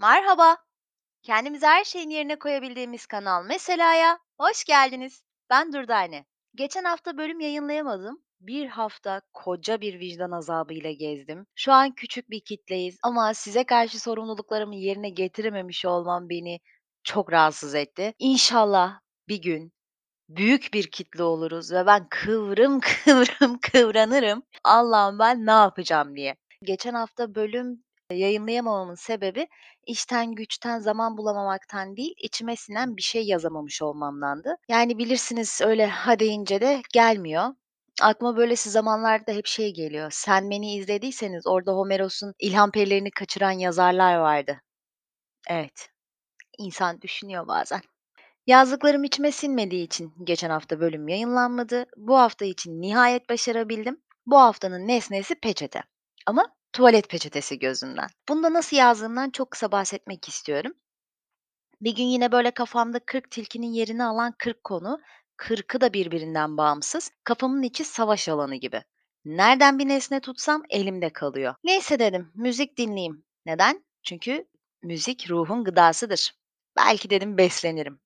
Merhaba. Kendimizi her şeyin yerine koyabildiğimiz kanal Mesela'ya hoş geldiniz. Ben Durdane. Geçen hafta bölüm yayınlayamadım. Bir hafta koca bir vicdan azabıyla gezdim. Şu an küçük bir kitleyiz ama size karşı sorumluluklarımı yerine getirememiş olmam beni çok rahatsız etti. İnşallah bir gün büyük bir kitle oluruz ve ben kıvrım kıvrım kıvranırım. Allah'ım ben ne yapacağım diye. Geçen hafta bölüm yayınlayamamamın sebebi işten güçten zaman bulamamaktan değil, içime sinen bir şey yazamamış olmamdandı. Yani bilirsiniz öyle ha deyince de gelmiyor. Aklıma böylesi zamanlarda hep şey geliyor. Sen Beni izlediyseniz orada Homeros'un ilham perilerini kaçıran yazarlar vardı. Evet, insan düşünüyor bazen. Yazdıklarım içime sinmediği için geçen hafta bölüm yayınlanmadı. Bu hafta için nihayet başarabildim. Bu haftanın nesnesi peçete. Ama tuvalet peçetesi gözümden. Bunda nasıl yazdığımdan çok kısa bahsetmek istiyorum. Bir gün yine böyle kafamda 40 tilkinin yerini alan 40 konu, 40'ı da birbirinden bağımsız, kafamın içi savaş alanı gibi. Nereden bir nesne tutsam elimde kalıyor. Neyse dedim, müzik dinleyeyim. Neden? Çünkü müzik ruhun gıdasıdır. Belki dedim beslenirim.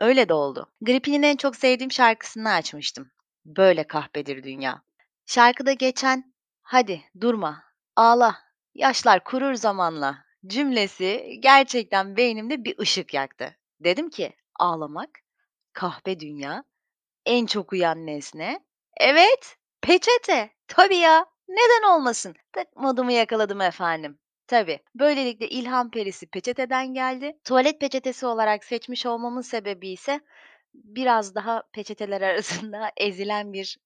Öyle de oldu. Gripin'in en çok sevdiğim şarkısını açmıştım. Böyle kahpedir dünya. Şarkıda geçen "Hadi durma, ağla, yaşlar kurur zamanla" cümlesi gerçekten beynimde bir ışık yaktı. Dedim ki ağlamak, kahpe dünya, en çok uyan nesne. Evet, peçete. Tabii ya, neden olmasın? Tık modumu yakaladım efendim. Tabii. Böylelikle ilham perisi peçeteden geldi. Tuvalet peçetesi olarak seçmiş olmamın sebebi ise biraz daha peçeteler arasında ezilen bir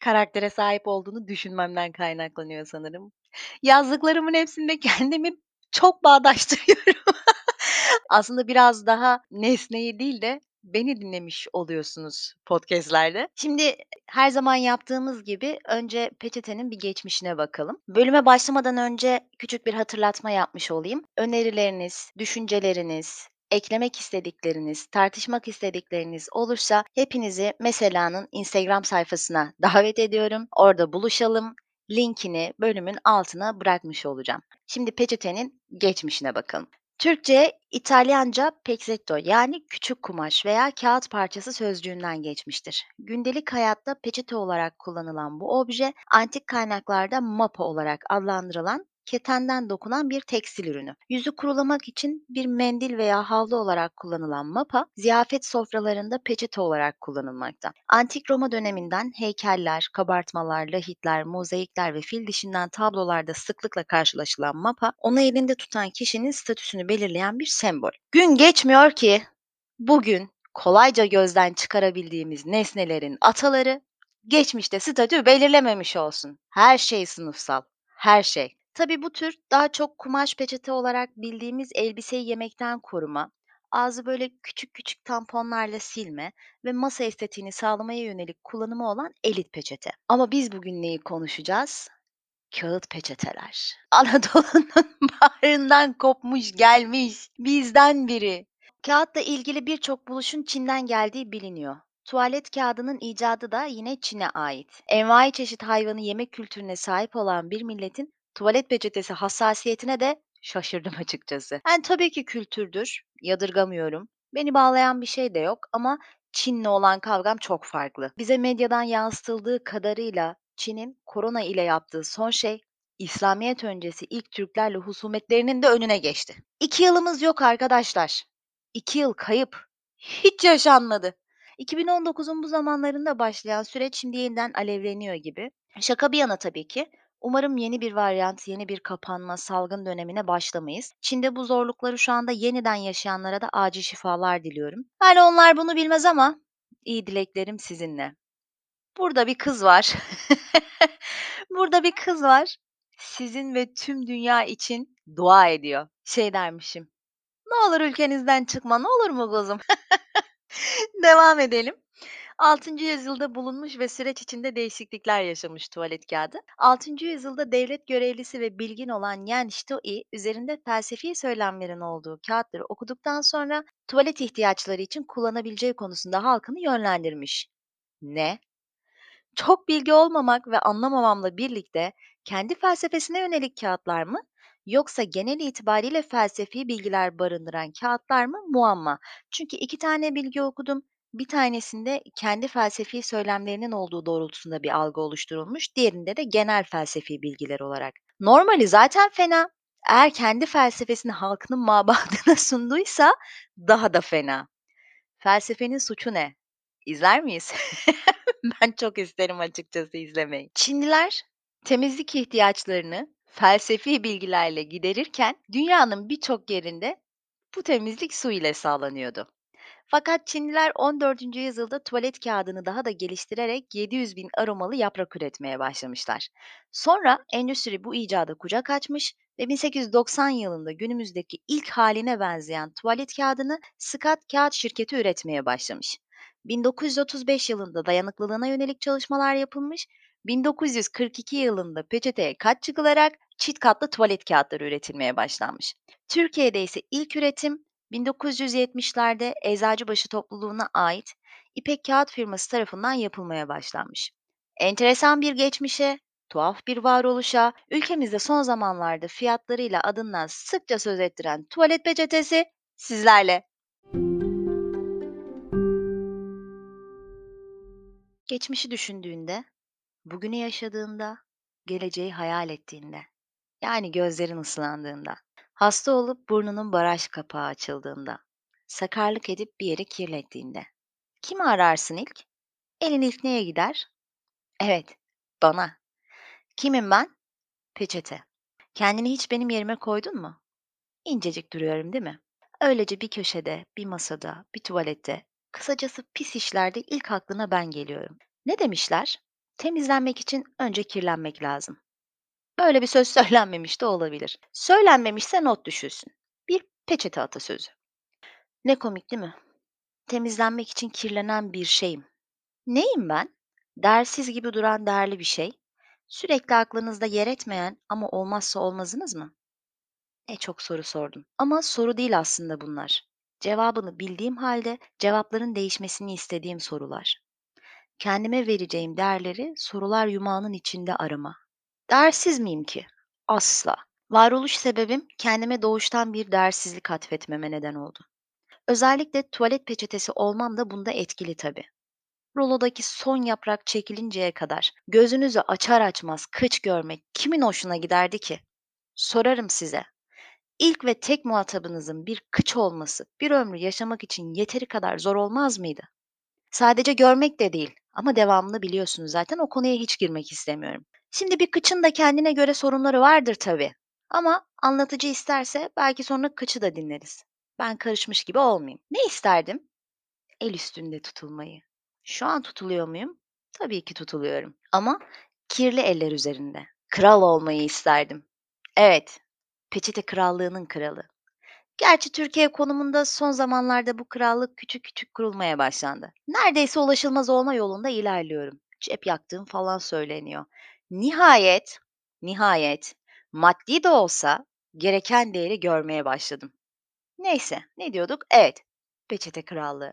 karaktere sahip olduğunu düşünmemden kaynaklanıyor sanırım. Yazdıklarımın hepsinde kendimi çok bağdaştırıyorum. Aslında biraz daha nesneyi değil de beni dinlemiş oluyorsunuz podcast'lerde. Şimdi her zaman yaptığımız gibi önce peçetenin bir geçmişine bakalım. Bölüme başlamadan önce küçük bir hatırlatma yapmış olayım. Önerileriniz, düşünceleriniz, eklemek istedikleriniz, tartışmak istedikleriniz olursa hepinizi Mesela'nın Instagram sayfasına davet ediyorum. Orada buluşalım. Linkini bölümün altına bırakmış olacağım. Şimdi peçetenin geçmişine bakalım. Türkçe, İtalyanca pezzetto yani küçük kumaş veya kağıt parçası sözcüğünden geçmiştir. Gündelik hayatta peçete olarak kullanılan bu obje, antik kaynaklarda mapa olarak adlandırılan ketenden dokunan bir tekstil ürünü. Yüzü kurulamak için bir mendil veya havlu olarak kullanılan mapa, ziyafet sofralarında peçete olarak kullanılmakta. Antik Roma döneminden heykeller, kabartmalar, lahitler, mozaikler ve fil dişinden tablolarda sıklıkla karşılaşılan mapa, onu elinde tutan kişinin statüsünü belirleyen bir sembol. Gün geçmiyor ki bugün kolayca gözden çıkarabildiğimiz nesnelerin ataları geçmişte statü belirlememiş olsun. Her şey sınıfsal, her şey. Tabii bu tür daha çok kumaş peçete olarak bildiğimiz elbiseyi yemekten koruma, ağzı böyle küçük küçük tamponlarla silme ve masa estetiğini sağlamaya yönelik kullanımı olan elit peçete. Ama biz bugün neyi konuşacağız? Kağıt peçeteler. Anadolu'nun bağrından kopmuş gelmiş bizden biri. Kağıtla ilgili birçok buluşun Çin'den geldiği biliniyor. Tuvalet kağıdının icadı da yine Çin'e ait. Envai çeşit hayvanı yemek kültürüne sahip olan bir milletin tuvalet peçetesi hassasiyetine de şaşırdım açıkçası. Yani tabii ki kültürdür, yadırgamıyorum. Beni bağlayan bir şey de yok ama Çin'le olan kavgam çok farklı. Bize medyadan yansıtıldığı kadarıyla Çin'in korona ile yaptığı son şey İslamiyet öncesi ilk Türklerle husumetlerinin de önüne geçti. İki yılımız yok arkadaşlar. İki yıl kayıp. Hiç yaşanmadı. 2019'un bu zamanlarında başlayan süreç şimdi yeniden alevleniyor gibi. Şaka bir yana tabii ki. Umarım yeni bir varyant, yeni bir kapanma, salgın dönemine başlamayız. Çin'de bu zorlukları şu anda yeniden yaşayanlara da acil şifalar diliyorum. Yani onlar bunu bilmez ama iyi dileklerim sizinle. Burada bir kız var. Burada bir kız var. Sizin ve tüm dünya için dua ediyor. Şey dermişim. Ne olur ülkenizden çıkma, ne olur mu kuzum? Devam edelim. 6. yüzyılda bulunmuş ve süreç içinde değişiklikler yaşamış tuvalet kağıdı. 6. yüzyılda devlet görevlisi ve bilgin olan Yan Shitoi, üzerinde felsefi söylemlerin olduğu kağıtları okuduktan sonra tuvalet ihtiyaçları için kullanabileceği konusunda halkını yönlendirmiş. Ne? Çok bilgi olmamak ve anlamamamla birlikte kendi felsefesine yönelik kağıtlar mı Yoksa genel itibariyle felsefi bilgiler barındıran kağıtlar mı? Muamma. Çünkü 2 tane bilgi okudum. Bir tanesinde kendi felsefi söylemlerinin olduğu doğrultusunda bir algı oluşturulmuş, diğerinde de genel felsefi bilgiler olarak. Normali zaten fena. Eğer kendi felsefesini halkının mabadına sunduysa daha da fena. Felsefenin suçu ne? İzler miyiz? Ben çok isterim açıkçası izlemeyi. Çinliler temizlik ihtiyaçlarını felsefi bilgilerle giderirken dünyanın birçok yerinde bu temizlik su ile sağlanıyordu. Fakat Çinliler 14. yüzyılda tuvalet kağıdını daha da geliştirerek 700 bin aromalı yaprak üretmeye başlamışlar. Sonra endüstri bu icada kucak açmış ve 1890 yılında günümüzdeki ilk haline benzeyen tuvalet kağıdını Scott Kağıt Şirketi üretmeye başlamış. 1935 yılında dayanıklılığına yönelik çalışmalar yapılmış, 1942 yılında peçeteye kat çıkılarak çift katlı tuvalet kağıtları üretilmeye başlanmış. Türkiye'de ise ilk üretim 1970'lerde Eczacıbaşı topluluğuna ait İpek Kağıt firması tarafından yapılmaya başlanmış. Enteresan bir geçmişe, tuhaf bir varoluşa, ülkemizde son zamanlarda fiyatlarıyla adından sıkça söz ettiren tuvalet peçetesi sizlerle. Geçmişi düşündüğünde, bugünü yaşadığında, geleceği hayal ettiğinde, yani gözlerin ıslandığında, hasta olup burnunun baraj kapağı açıldığında, sakarlık edip bir yeri kirlettiğinde. Kimi ararsın ilk? Elin ilk neye gider? Evet, bana. Kimim ben? Peçete. Kendini hiç benim yerime koydun mu? İncecik duruyorum değil mi? Öylece bir köşede, bir masada, bir tuvalette, kısacası pis işlerde ilk aklına ben geliyorum. Ne demişler? Temizlenmek için önce kirlenmek lazım. Böyle bir söz söylenmemiş de olabilir. Söylenmemişse not düşülsün. Bir peçete atasözü. Ne komik değil mi? Temizlenmek için kirlenen bir şeyim. Neyim ben? Değersiz gibi duran değerli bir şey. Sürekli aklınızda yer etmeyen ama olmazsa olmazınız mı? Ne çok soru sordum. Ama soru değil aslında bunlar. Cevabını bildiğim halde cevapların değişmesini istediğim sorular. Kendime vereceğim değerleri sorular yumağının içinde arama. Değersiz miyim ki? Asla. Varoluş sebebim kendime doğuştan bir değersizlik atfetmeme neden oldu. Özellikle tuvalet peçetesi olmam da bunda etkili tabii. Rolodaki son yaprak çekilinceye kadar gözünüzü açar açmaz kıç görmek kimin hoşuna giderdi ki? Sorarım size. İlk ve tek muhatabınızın bir kıç olması bir ömrü yaşamak için yeteri kadar zor olmaz mıydı? Sadece görmek de değil ama devamını biliyorsunuz zaten o konuya hiç girmek istemiyorum. Şimdi bir kıçın da kendine göre sorunları vardır tabii. Ama anlatıcı isterse belki sonra kıçı da dinleriz. Ben karışmış gibi olmayayım. Ne isterdim? El üstünde tutulmayı. Şu an tutuluyor muyum? Tabii ki tutuluyorum. Ama kirli eller üzerinde. Kral olmayı isterdim. Evet, peçete krallığının kralı. Gerçi Türkiye konumunda son zamanlarda bu krallık küçük küçük kurulmaya başlandı. Neredeyse ulaşılmaz olma yolunda ilerliyorum. Cep yaktığım falan söyleniyor. Nihayet, nihayet maddi de olsa gereken değeri görmeye başladım. Neyse, ne diyorduk? Evet, peçete krallığı.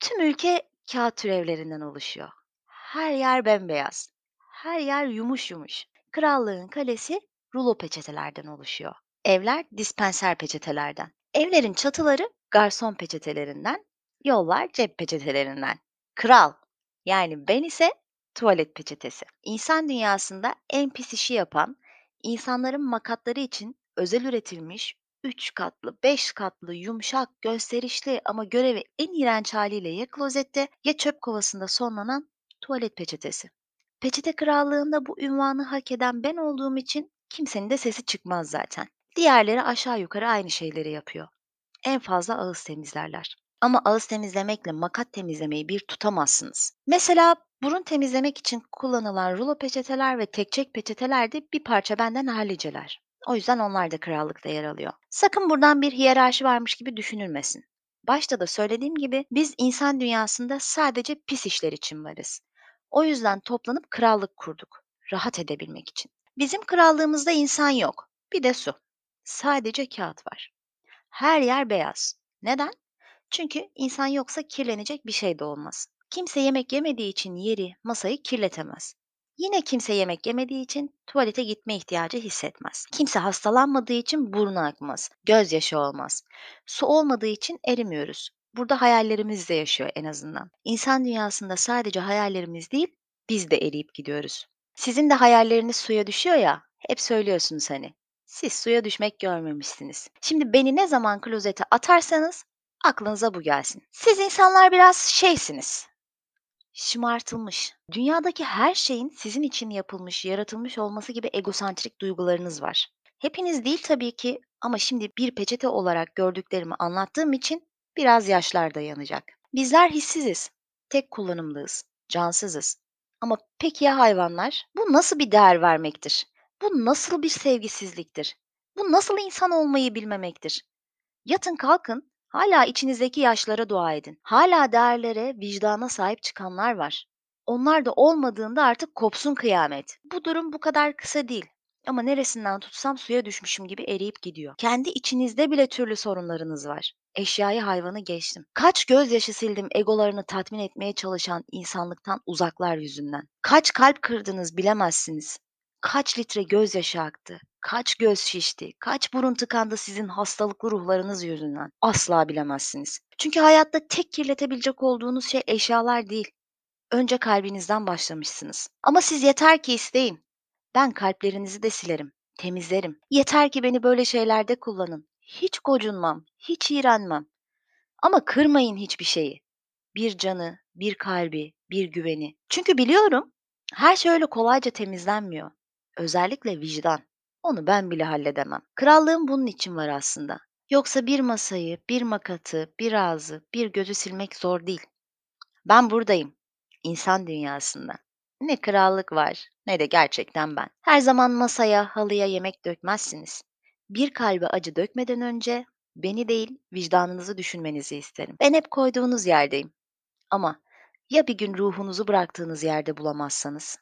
Tüm ülke kağıt türevlerinden oluşuyor. Her yer bembeyaz. Her yer yumuş yumuş. Krallığın kalesi rulo peçetelerden oluşuyor. Evler dispenser peçetelerden. Evlerin çatıları garson peçetelerinden, yollar cep peçetelerinden. Kral, yani ben ise tuvalet peçetesi. İnsan dünyasında en pis işi yapan, insanların makatları için özel üretilmiş 3 katlı, 5 katlı, yumuşak, gösterişli ama görevi en iğrenç haliyle ya klozette ya çöp kovasında sonlanan tuvalet peçetesi. Peçete krallığında bu ünvanı hak eden ben olduğum için kimsenin de sesi çıkmaz zaten. Diğerleri aşağı yukarı aynı şeyleri yapıyor. En fazla ağız temizlerler. Ama ağız temizlemekle makat temizlemeyi bir tutamazsınız. Mesela burun temizlemek için kullanılan rulo peçeteler ve tekçek peçeteler de bir parça benden halliceler. O yüzden onlar da krallıkta yer alıyor. Sakın buradan bir hiyerarşi varmış gibi düşünülmesin. Başta da söylediğim gibi biz insan dünyasında sadece pis işler için varız. O yüzden toplanıp krallık kurduk. Rahat edebilmek için. Bizim krallığımızda insan yok. Bir de su. Sadece kağıt var. Her yer beyaz. Neden? Çünkü insan yoksa kirlenecek bir şey de olmaz. Kimse yemek yemediği için yeri, masayı kirletemez. Yine kimse yemek yemediği için tuvalete gitme ihtiyacı hissetmez. Kimse hastalanmadığı için burnu akmaz, gözyaşı olmaz. Su olmadığı için erimiyoruz. Burada hayallerimiz de yaşıyor en azından. İnsan dünyasında sadece hayallerimiz değil, biz de eriyip gidiyoruz. Sizin de hayalleriniz suya düşüyor ya, hep söylüyorsunuz hani. Siz suya düşmek görmemişsiniz. Şimdi beni ne zaman klozete atarsanız aklınıza bu gelsin. Siz insanlar biraz şeysiniz, şımartılmış. Dünyadaki her şeyin sizin için yapılmış, yaratılmış olması gibi egosantrik duygularınız var. Hepiniz değil tabii ki ama şimdi bir peçete olarak gördüklerimi anlattığım için biraz yaşlar da yanacak. Bizler hissiziz, tek kullanımlıyız, cansızız. Ama peki ya hayvanlar? Bu nasıl bir değer vermektir? Bu nasıl bir sevgisizliktir? Bu nasıl insan olmayı bilmemektir? Yatın kalkın, hala içinizdeki yaşlara dua edin. Hala değerlere, vicdana sahip çıkanlar var. Onlar da olmadığında artık kopsun kıyamet. Bu durum bu kadar kısa değil. Ama neresinden tutsam suya düşmüşüm gibi eriyip gidiyor. Kendi içinizde bile türlü sorunlarınız var. Eşyayı hayvanı geçtim. Kaç gözyaşı sildim egolarını tatmin etmeye çalışan insanlıktan uzaklar yüzünden. Kaç kalp kırdınız bilemezsiniz. Kaç litre gözyaşı aktı, kaç göz şişti, kaç burun tıkandı sizin hastalıklı ruhlarınız yüzünden. Asla bilemezsiniz. Çünkü hayatta tek kirletebilecek olduğunuz şey eşyalar değil. Önce kalbinizden başlamışsınız. Ama siz yeter ki isteyin. Ben kalplerinizi de silerim, temizlerim. Yeter ki beni böyle şeylerde kullanın. Hiç gocunmam, hiç iğrenmem. Ama kırmayın hiçbir şeyi. Bir canı, bir kalbi, bir güveni. Çünkü biliyorum, her şey öyle kolayca temizlenmiyor. Özellikle vicdan. Onu ben bile halledemem. Krallığım bunun için var aslında. Yoksa bir masayı, bir makatı, bir ağzı, bir gözü silmek zor değil. Ben buradayım. İnsan dünyasında. Ne krallık var, ne de gerçekten ben. Her zaman masaya, halıya yemek dökmezsiniz. Bir kalbe acı dökmeden önce beni değil, vicdanınızı düşünmenizi isterim. Ben hep koyduğunuz yerdeyim. Ama ya bir gün ruhunuzu bıraktığınız yerde bulamazsanız?